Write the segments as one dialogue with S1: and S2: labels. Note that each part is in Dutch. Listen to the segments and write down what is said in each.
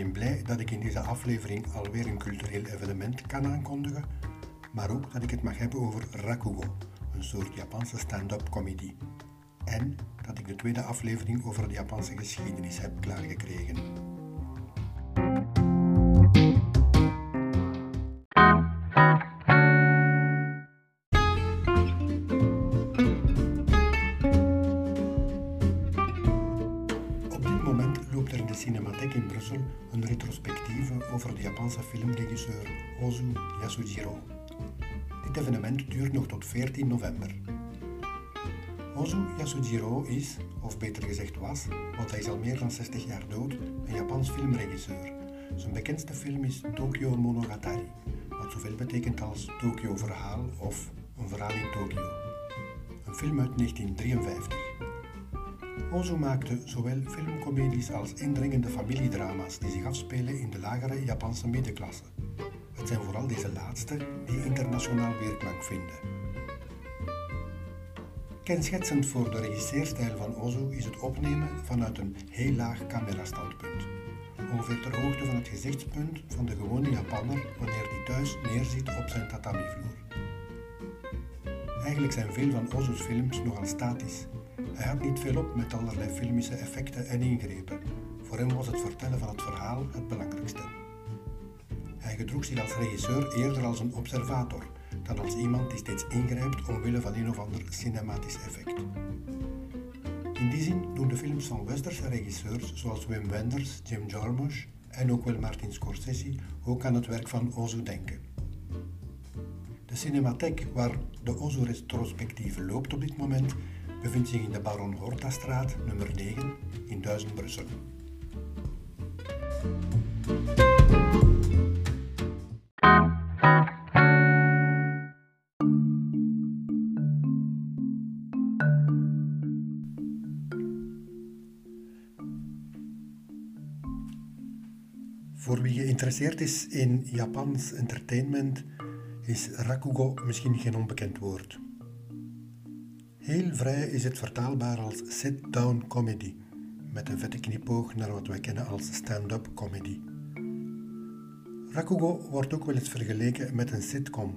S1: alleen blij dat ik in deze aflevering alweer een cultureel evenement kan aankondigen, maar ook dat ik het mag hebben over rakugo, een soort Japanse stand-up comedy. En dat ik de tweede aflevering over de Japanse geschiedenis heb klaargekregen. Is, of beter gezegd was, want hij is al meer dan 60 jaar dood, een Japans filmregisseur. Zijn bekendste film is Tokyo Monogatari, wat zoveel betekent als Tokyo Verhaal of Een Verhaal in Tokio. Een film uit 1953. Ozu maakte zowel filmcomedies als indringende familiedrama's die zich afspelen in de lagere Japanse middenklasse. Het zijn vooral deze laatste die internationaal weerklank vinden. Kenschetsend voor de regisseerstijl van Ozu is het opnemen vanuit een heel laag camerastandpunt. Ongeveer ter hoogte van het gezichtspunt van de gewone Japanner wanneer die thuis neerzit op zijn tatamivloer. Eigenlijk zijn veel van Ozu's films nogal statisch. Hij had niet veel op met allerlei filmische effecten en ingrepen. Voor hem was het vertellen van het verhaal het belangrijkste. Hij gedroeg zich als regisseur eerder als een observator dan als iemand die steeds ingrijpt omwille van een of ander cinematisch effect. In die zin doen de films van westerse regisseurs zoals Wim Wenders, Jim Jarmusch en ook wel Martin Scorsese ook aan het werk van Ozu denken. De cinematheek waar de Ozu retrospectieve loopt op dit moment bevindt zich in de Baron Horta straat nummer 9 in Duizen Brussel. Geïnteresseerd is in Japans entertainment is rakugo misschien geen onbekend woord. Heel vrij is het vertaalbaar als sit-down comedy, met een vette knipoog naar wat wij kennen als stand-up comedy. Rakugo wordt ook wel eens vergeleken met een sitcom,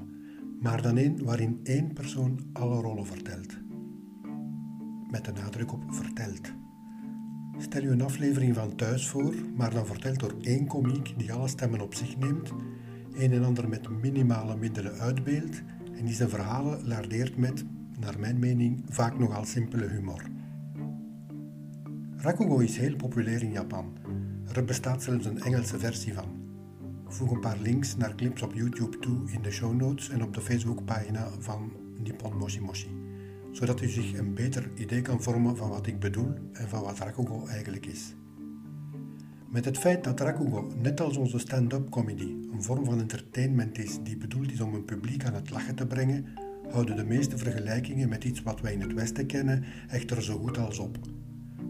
S1: maar dan een waarin één persoon alle rollen vertelt. Met de nadruk op vertelt. Stel je een aflevering van Thuis voor, maar dan verteld door één komiek die alle stemmen op zich neemt, een en ander met minimale middelen uitbeeldt en die zijn verhalen lardeert met, naar mijn mening, vaak nogal simpele humor. Rakugo is heel populair in Japan. Er bestaat zelfs een Engelse versie van. Voeg een paar links naar clips op YouTube toe in de show notes en op de Facebookpagina van Nippon Moshi Moshi zodat u zich een beter idee kan vormen van wat ik bedoel en van wat Rakugo eigenlijk is. Met het feit dat Rakugo, net als onze stand-up comedy, een vorm van entertainment is die bedoeld is om een publiek aan het lachen te brengen, houden de meeste vergelijkingen met iets wat wij in het Westen kennen echter zo goed als op.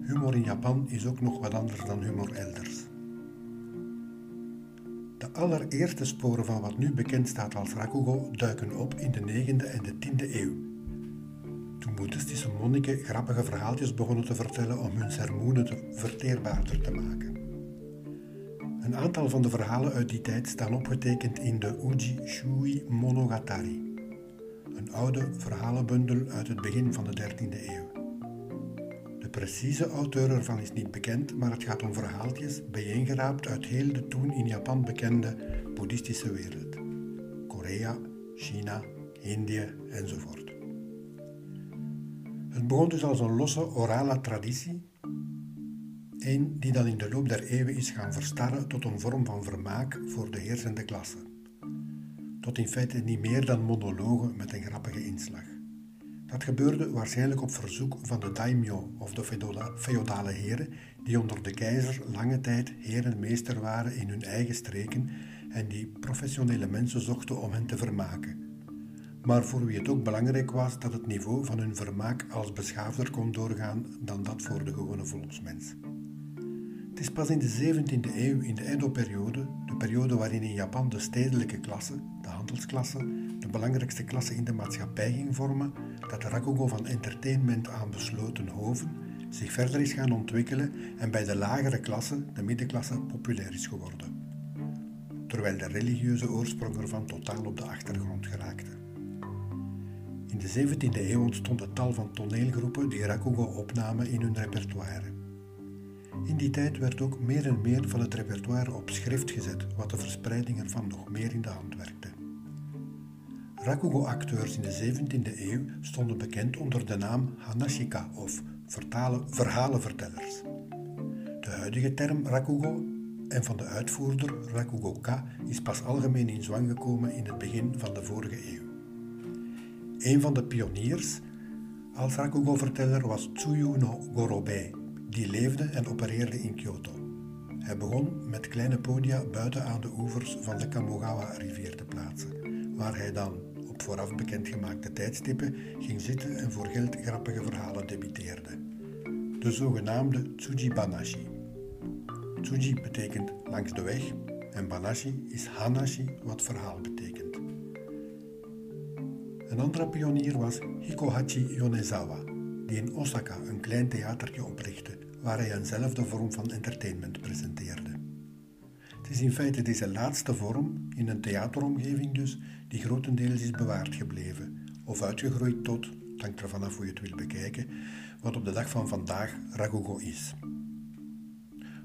S1: Humor in Japan is ook nog wat anders dan humor elders. De allereerste sporen van wat nu bekend staat als Rakugo duiken op in de 9e en de 10e eeuw toen boeddhistische monniken grappige verhaaltjes begonnen te vertellen om hun sermoenen te verteerbaarder te maken. Een aantal van de verhalen uit die tijd staan opgetekend in de Uji Shui Monogatari, een oude verhalenbundel uit het begin van de 13e eeuw. De precieze auteur ervan is niet bekend, maar het gaat om verhaaltjes bijeengeraapt uit heel de toen in Japan bekende boeddhistische wereld. Korea, China, Indië enzovoort. Het begon dus als een losse orale traditie, een die dan in de loop der eeuwen is gaan verstarren tot een vorm van vermaak voor de heersende klasse. Tot in feite niet meer dan monologen met een grappige inslag. Dat gebeurde waarschijnlijk op verzoek van de daimyo of de feodale heren, die onder de keizer lange tijd heer en meester waren in hun eigen streken en die professionele mensen zochten om hen te vermaken maar voor wie het ook belangrijk was dat het niveau van hun vermaak als beschaafder kon doorgaan dan dat voor de gewone volksmens. Het is pas in de 17e eeuw, in de Edo-periode, de periode waarin in Japan de stedelijke klasse, de handelsklasse, de belangrijkste klasse in de maatschappij ging vormen, dat de rakugo van entertainment aan besloten hoven zich verder is gaan ontwikkelen en bij de lagere klasse, de middenklasse, populair is geworden. Terwijl de religieuze oorsprong ervan totaal op de achtergrond geraakte. In de 17e eeuw ontstond het tal van toneelgroepen die rakugo opnamen in hun repertoire. In die tijd werd ook meer en meer van het repertoire op schrift gezet, wat de verspreiding ervan nog meer in de hand werkte. Rakugo-acteurs in de 17e eeuw stonden bekend onder de naam Hanashika of verhalenvertellers. De huidige term Rakugo en van de uitvoerder Rakugo-ka is pas algemeen in zwang gekomen in het begin van de vorige eeuw. Een van de pioniers als Rakugo-verteller was Tsuyu no Gorobei, die leefde en opereerde in Kyoto. Hij begon met kleine podia buiten aan de oevers van de Kamogawa-rivier te plaatsen, waar hij dan op vooraf bekendgemaakte tijdstippen ging zitten en voor geld grappige verhalen debiteerde. De zogenaamde Tsuji Banashi. Tsuji betekent langs de weg en Banashi is Hanashi, wat verhaal betekent. Een andere pionier was Hikohachi Yonezawa, die in Osaka een klein theatertje oprichtte waar hij eenzelfde vorm van entertainment presenteerde. Het is in feite deze laatste vorm, in een theateromgeving dus, die grotendeels is bewaard gebleven, of uitgegroeid tot, hangt er vanaf hoe je het wil bekijken, wat op de dag van vandaag ragogo is.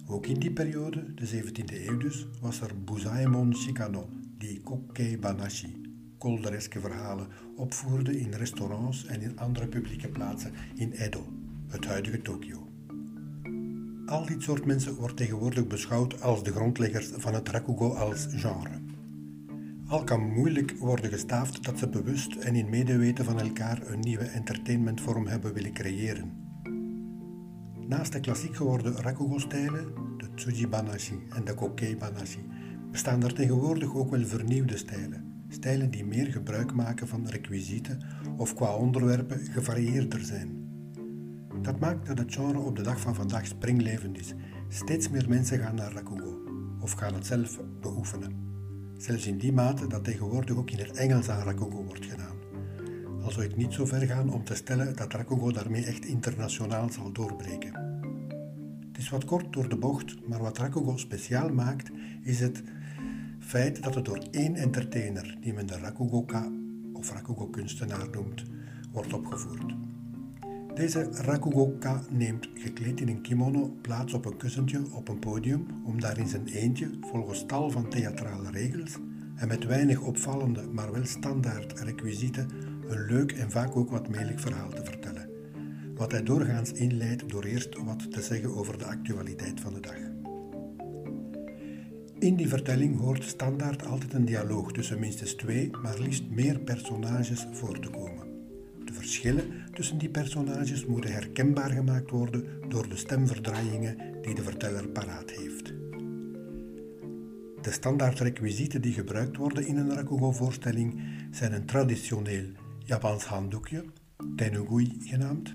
S1: Ook in die periode, de 17e eeuw dus, was er Buzaemon Shikano, die Kokkei Banashi, koldereske verhalen, opvoerde in restaurants en in andere publieke plaatsen in Edo, het huidige Tokio. Al dit soort mensen wordt tegenwoordig beschouwd als de grondleggers van het rakugo als genre. Al kan moeilijk worden gestaafd dat ze bewust en in medeweten van elkaar een nieuwe entertainmentvorm hebben willen creëren. Naast de klassiek geworden rakugo-stijlen, de Tsuji Banashi en de Kokei Banashi, bestaan er tegenwoordig ook wel vernieuwde stijlen. Stijlen die meer gebruik maken van requisieten of qua onderwerpen gevarieerder zijn. Dat maakt dat het genre op de dag van vandaag springlevend is. Steeds meer mensen gaan naar rakugo of gaan het zelf beoefenen. Zelfs in die mate dat tegenwoordig ook in het Engels aan rakugo wordt gedaan. Al zou ik niet zo ver gaan om te stellen dat rakugo daarmee echt internationaal zal doorbreken. Het is wat kort door de bocht, maar wat rakugo speciaal maakt, is het feit dat het door één entertainer, die men de rakugoka of rakugo-kunstenaar noemt, wordt opgevoerd. Deze rakugoka neemt gekleed in een kimono plaats op een kussentje op een podium om daar in zijn eentje, volgens tal van theatrale regels en met weinig opvallende, maar wel standaard requisieten, een leuk en vaak ook wat melig verhaal te vertellen. Wat hij doorgaans inleidt door eerst wat te zeggen over de actualiteit van de dag. In die vertelling hoort standaard altijd een dialoog tussen minstens twee, maar liefst meer personages voor te komen. De verschillen tussen die personages moeten herkenbaar gemaakt worden door de stemverdraaiingen die de verteller paraat heeft. De standaardrequisieten die gebruikt worden in een rakugo-voorstelling zijn een traditioneel Japans handdoekje, tenugui genaamd,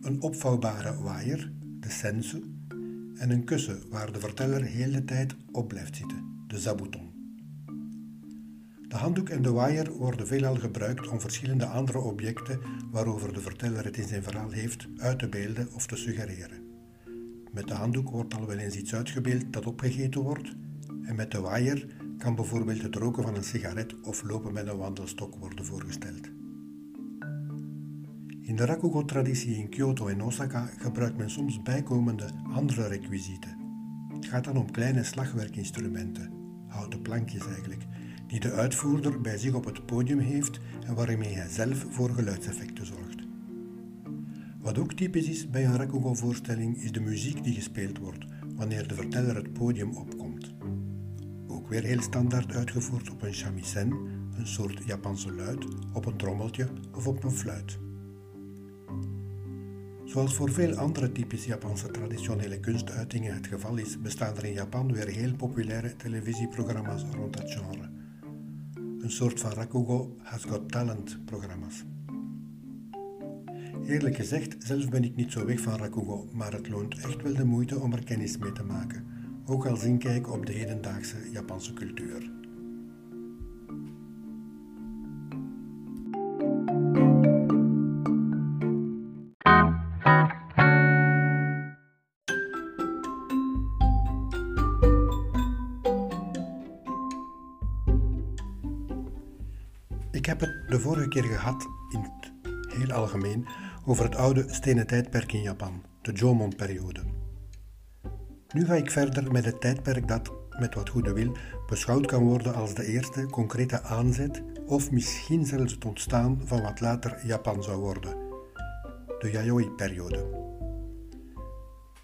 S1: een opvouwbare waaier, de sensu, en een kussen waar de verteller heel de tijd op blijft zitten, de zabuton. De handdoek en de waaier worden veelal gebruikt om verschillende andere objecten waarover de verteller het in zijn verhaal heeft uit te beelden of te suggereren. Met de handdoek wordt al wel eens iets uitgebeeld dat opgegeten wordt, en met de waaier kan bijvoorbeeld het roken van een sigaret of lopen met een wandelstok worden voorgesteld. In de rakugo-traditie in Kyoto en Osaka gebruikt men soms bijkomende andere requisieten. Het gaat dan om kleine slagwerkinstrumenten, houten plankjes eigenlijk, die de uitvoerder bij zich op het podium heeft en waarmee hij zelf voor geluidseffecten zorgt. Wat ook typisch is bij een rakugo-voorstelling is de muziek die gespeeld wordt wanneer de verteller het podium opkomt. Ook weer heel standaard uitgevoerd op een shamisen, een soort Japanse luid, op een trommeltje of op een fluit. Zoals voor veel andere typisch Japanse traditionele kunstuitingen het geval is, bestaan er in Japan weer heel populaire televisieprogramma's rond dat genre een soort van Rakugo Has Got Talent programma's. Eerlijk gezegd, zelf ben ik niet zo weg van Rakugo, maar het loont echt wel de moeite om er kennis mee te maken, ook als inkijk op de hedendaagse Japanse cultuur. Ik heb het de vorige keer gehad in het heel algemeen over het oude stenen tijdperk in Japan, de Jomon-periode. Nu ga ik verder met het tijdperk dat, met wat goede wil, beschouwd kan worden als de eerste concrete aanzet of misschien zelfs het ontstaan van wat later Japan zou worden, de Yayoi-periode.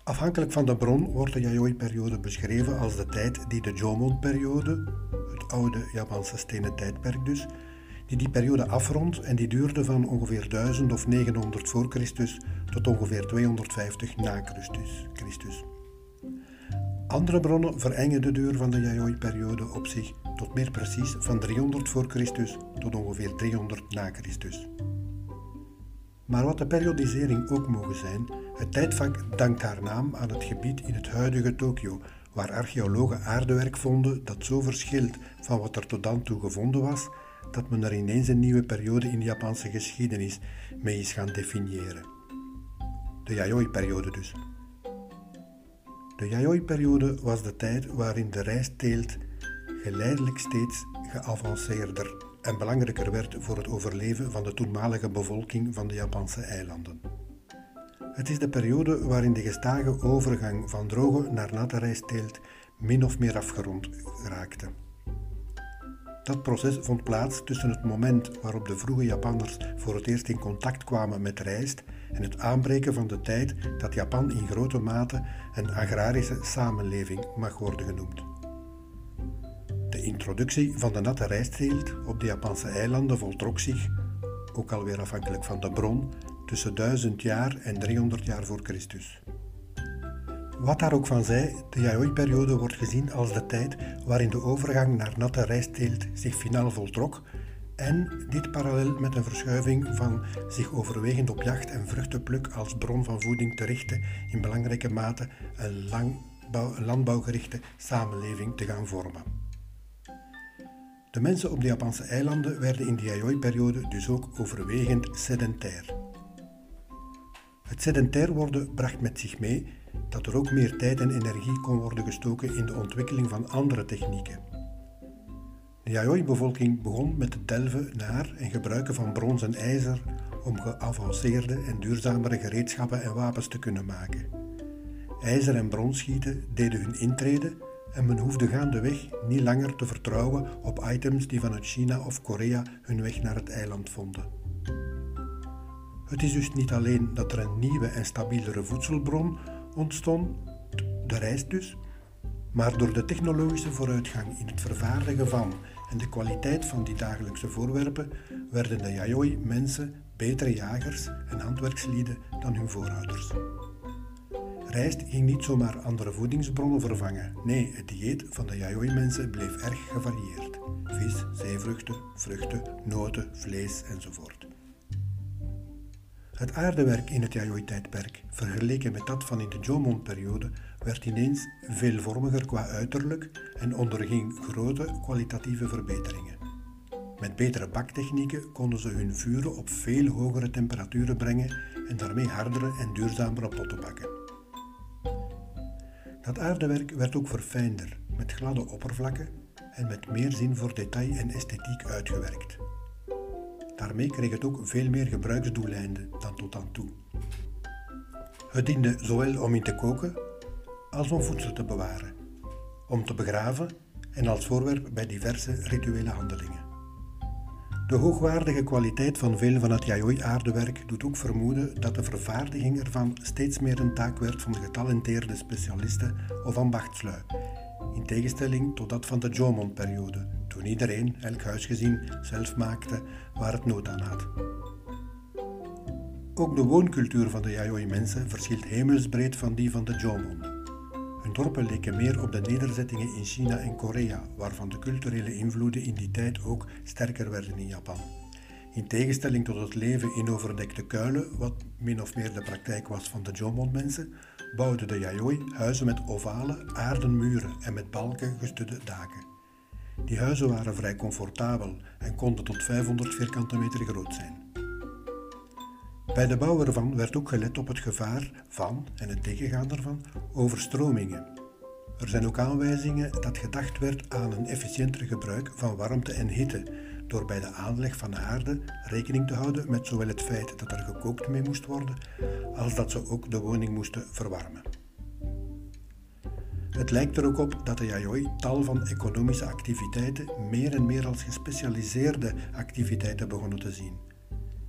S1: Afhankelijk van de bron wordt de Yayoi-periode beschreven als de tijd die de Jomon-periode, het oude Japanse stenen tijdperk dus, die die periode afrondt en die duurde van ongeveer 1000 of 900 voor Christus tot ongeveer 250 na Christus. Andere bronnen verengen de duur van de Yayoi-periode op zich tot meer precies van 300 voor Christus tot ongeveer 300 na Christus. Maar wat de periodisering ook mogen zijn, het tijdvak dankt haar naam aan het gebied in het huidige Tokio, waar archeologen aardewerk vonden dat zo verschilt van wat er tot dan toe gevonden was, dat men er ineens een nieuwe periode in de Japanse geschiedenis mee is gaan definiëren. De Yayoi-periode dus. De Yayoi-periode was de tijd waarin de rijstteelt geleidelijk steeds geavanceerder en belangrijker werd voor het overleven van de toenmalige bevolking van de Japanse eilanden. Het is de periode waarin de gestage overgang van droge naar natte rijstteelt min of meer afgerond raakte. Dat proces vond plaats tussen het moment waarop de vroege Japanners voor het eerst in contact kwamen met rijst en het aanbreken van de tijd dat Japan in grote mate een agrarische samenleving mag worden genoemd. De introductie van de natte rijstteelt op de Japanse eilanden voltrok zich, ook alweer afhankelijk van de bron, tussen 1000 jaar en 300 jaar voor Christus. Wat daar ook van zij, de Yayoi-periode wordt gezien als de tijd waarin de overgang naar natte rijstteelt zich finaal voltrok en dit parallel met een verschuiving van zich overwegend op jacht en vruchtenpluk als bron van voeding te richten in belangrijke mate een, landbouwgerichte samenleving te gaan vormen. De mensen op de Japanse eilanden werden in de Yayoi-periode dus ook overwegend sedentair. Het sedentair worden bracht met zich mee dat er ook meer tijd en energie kon worden gestoken in de ontwikkeling van andere technieken. De Yayoi-bevolking begon met het delven naar en gebruiken van brons en ijzer om geavanceerde en duurzamere gereedschappen en wapens te kunnen maken. IJzer en bronschieten deden hun intrede en men hoefde gaandeweg niet langer te vertrouwen op items die vanuit China of Korea hun weg naar het eiland vonden. Het is dus niet alleen dat er een nieuwe en stabielere voedselbron ontstond, de rijst dus, maar door de technologische vooruitgang in het vervaardigen van en de kwaliteit van die dagelijkse voorwerpen werden de Yayoi-mensen betere jagers en handwerkslieden dan hun voorouders. Rijst ging niet zomaar andere voedingsbronnen vervangen. Nee, het dieet van de Yayoi-mensen bleef erg gevarieerd. Vis, zeevruchten, vruchten, noten, vlees enzovoort. Het aardewerk in het Yayoi-tijdperk, vergeleken met dat van in de Jomon-periode, werd ineens veelvormiger qua uiterlijk en onderging grote kwalitatieve verbeteringen. Met betere baktechnieken konden ze hun vuren op veel hogere temperaturen brengen en daarmee hardere en duurzamere potten bakken. Dat aardewerk werd ook verfijnder, met gladde oppervlakken en met meer zin voor detail en esthetiek uitgewerkt. Daarmee kreeg het ook veel meer gebruiksdoeleinden dan tot dan toe. Het diende zowel om in te koken als om voedsel te bewaren, om te begraven en als voorwerp bij diverse rituele handelingen. De hoogwaardige kwaliteit van veel van het Yayoi-aardewerk doet ook vermoeden dat de vervaardiging ervan steeds meer een taak werd van getalenteerde specialisten of ambachtslui, in tegenstelling tot dat van de Jomon-periode, toen iedereen, elk huisgezin, zelf maakte waar het nood aan had. Ook de wooncultuur van de Yayoi-mensen verschilt hemelsbreed van die van de Jomon. Hun dorpen leken meer op de nederzettingen in China en Korea, waarvan de culturele invloeden in die tijd ook sterker werden in Japan. In tegenstelling tot het leven in overdekte kuilen, wat min of meer de praktijk was van de Jomon-mensen, bouwden de Yayoi huizen met ovale, aarden muren en met balken gestudde daken. Die huizen waren vrij comfortabel en konden tot 500 vierkante meter groot zijn. Bij de bouw ervan werd ook gelet op het gevaar van en het tegengaan ervan overstromingen. Er zijn ook aanwijzingen dat gedacht werd aan een efficiënter gebruik van warmte en hitte, door bij de aanleg van aarde rekening te houden met zowel het feit dat er gekookt mee moest worden, als dat ze ook de woning moesten verwarmen. Het lijkt er ook op dat de Yayoi tal van economische activiteiten meer en meer als gespecialiseerde activiteiten begonnen te zien.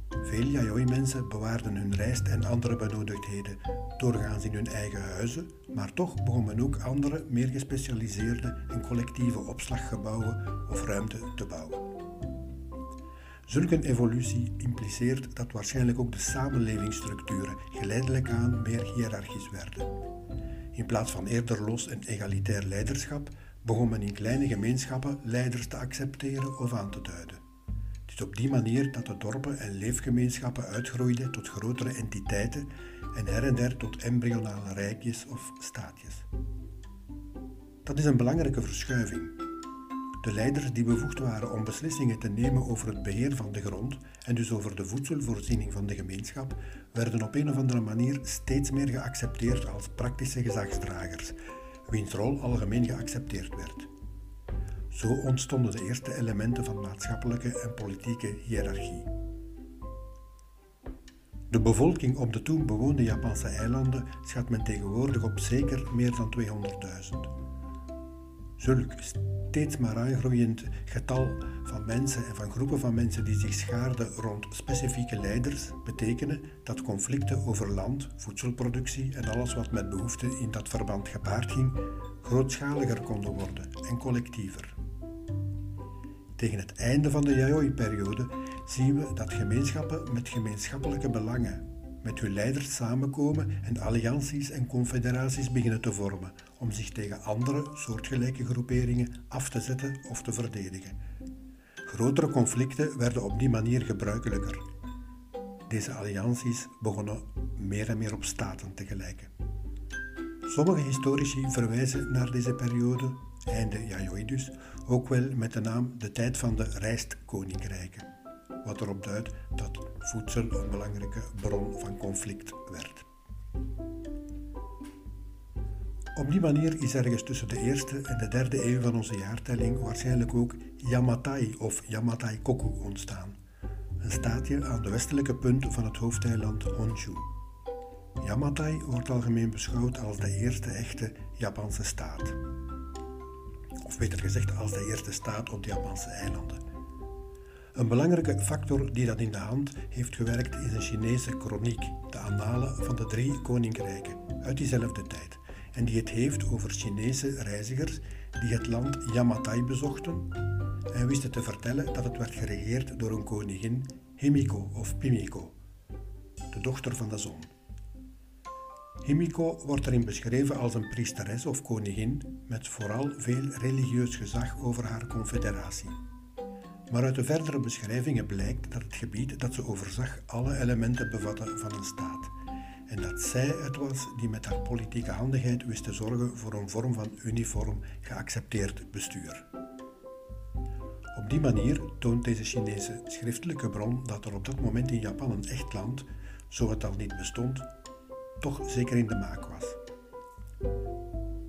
S1: Veel Yayoi-mensen bewaarden hun rijst en andere benodigdheden, doorgaans in hun eigen huizen, maar toch begon men ook andere, meer gespecialiseerde en collectieve opslaggebouwen of ruimte te bouwen. Zulke evolutie impliceert dat waarschijnlijk ook de samenlevingsstructuren geleidelijk aan meer hiërarchisch werden. In plaats van eerder los en egalitair leiderschap begon men in kleine gemeenschappen leiders te accepteren of aan te duiden. Het is op die manier dat de dorpen en leefgemeenschappen uitgroeiden tot grotere entiteiten en her en der tot embryonale rijkjes of staatjes. Dat is een belangrijke verschuiving, de leiders die bevoegd waren om beslissingen te nemen over het beheer van de grond en dus over de voedselvoorziening van de gemeenschap, werden op een of andere manier steeds meer geaccepteerd als praktische gezagsdragers, wiens rol algemeen geaccepteerd werd. Zo ontstonden de eerste elementen van maatschappelijke en politieke hiërarchie. De bevolking op de toen bewoonde Japanse eilanden schat men tegenwoordig op zeker meer dan 200.000. Zulk steeds maar aangroeiend getal van mensen en van groepen van mensen die zich schaarden rond specifieke leiders betekenen dat conflicten over land, voedselproductie en alles wat met behoeften in dat verband gepaard ging, grootschaliger konden worden en collectiever. Tegen het einde van de Yayoi-periode zien we dat gemeenschappen met gemeenschappelijke belangen met hun leiders samenkomen en allianties en confederaties beginnen te vormen om zich tegen andere soortgelijke groeperingen af te zetten of te verdedigen. Grotere conflicten werden op die manier gebruikelijker. Deze allianties begonnen meer en meer op staten te gelijken. Sommige historici verwijzen naar deze periode, einde Yayoi dus, ook wel met de naam de tijd van de rijstkoninkrijken wat erop duidt dat voedsel een belangrijke bron van conflict werd. Op die manier is ergens tussen de eerste en de derde eeuw van onze jaartelling waarschijnlijk ook Yamatai of Yamatai Koku ontstaan, een staatje aan de westelijke punt van het hoofdeiland Honshu. Yamatai wordt algemeen beschouwd als de eerste echte Japanse staat. Of beter gezegd, als de eerste staat op de Japanse eilanden. Een belangrijke factor die dat in de hand heeft gewerkt is een Chinese kroniek, de Annalen van de Drie Koninkrijken, uit diezelfde tijd, en die het heeft over Chinese reizigers die het land Yamatai bezochten en wisten te vertellen dat het werd geregeerd door een koningin, Himiko of Pimiko, de dochter van de zon. Himiko wordt erin beschreven als een priesteres of koningin met vooral veel religieus gezag over haar confederatie. Maar uit de verdere beschrijvingen blijkt dat het gebied dat ze overzag alle elementen bevatte van een staat. En dat zij het was die met haar politieke handigheid wist te zorgen voor een vorm van uniform geaccepteerd bestuur. Op die manier toont deze Chinese schriftelijke bron dat er op dat moment in Japan een echt land, zo het al niet bestond, toch zeker in de maak was.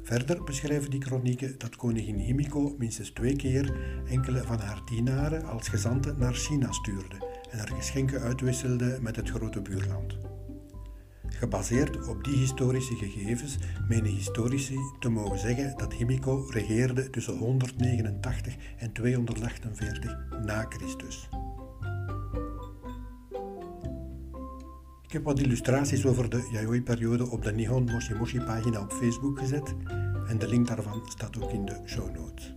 S1: Verder beschrijven die kronieken dat koningin Himiko minstens twee keer enkele van haar dienaren als gezanten naar China stuurde en er geschenken uitwisselde met het grote buurland. Gebaseerd op die historische gegevens menen historici te mogen zeggen dat Himiko regeerde tussen 189 en 248 na Christus. Ik heb wat illustraties over de Yayoi-periode op de Nihon Moshi pagina op Facebook gezet en de link daarvan staat ook in de show notes.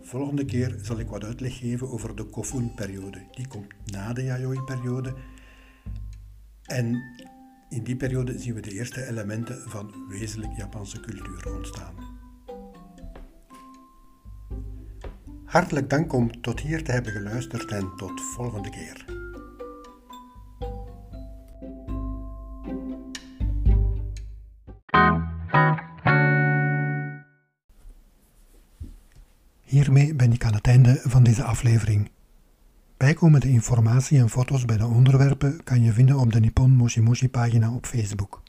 S1: Volgende keer zal ik wat uitleg geven over de Kofun-periode. Die komt na de Yayoi-periode. En in die periode zien we de eerste elementen van wezenlijk Japanse cultuur ontstaan. Hartelijk dank om tot hier te hebben geluisterd en tot volgende keer. Het einde van deze aflevering. Bijkomende informatie en foto's bij de onderwerpen kan je vinden op de Nippon Moshi Moshi pagina op Facebook.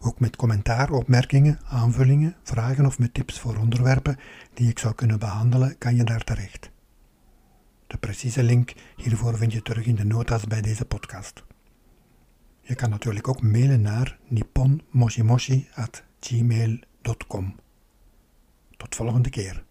S1: Ook met commentaar, opmerkingen, aanvullingen, vragen of met tips voor onderwerpen die ik zou kunnen behandelen, kan je daar terecht. De precieze link hiervoor vind je terug in de notas bij deze podcast. Je kan natuurlijk ook mailen naar nipponmoshimoshi.gmail.com. Tot volgende keer.